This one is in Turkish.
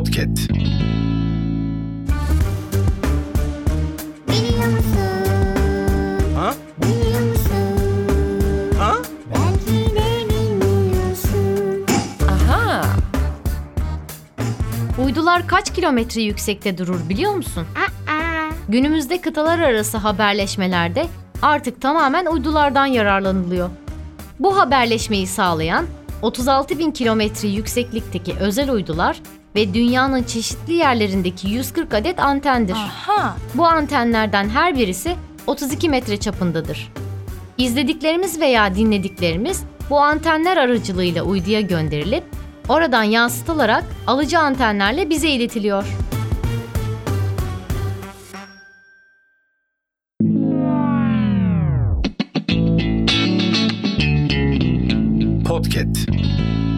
Podcast. Biliyor musun? Ha? Biliyor musun? Ha? Belki de bilmiyorsun. Aha. Uydular kaç kilometre yüksekte durur biliyor musun? Aa, Günümüzde kıtalar arası haberleşmelerde artık tamamen uydulardan yararlanılıyor. Bu haberleşmeyi sağlayan 36 bin kilometre yükseklikteki özel uydular ve dünyanın çeşitli yerlerindeki 140 adet antendir. Aha. Bu antenlerden her birisi 32 metre çapındadır. İzlediklerimiz veya dinlediklerimiz bu antenler aracılığıyla uyduya gönderilip oradan yansıtılarak alıcı antenlerle bize iletiliyor. Podcast.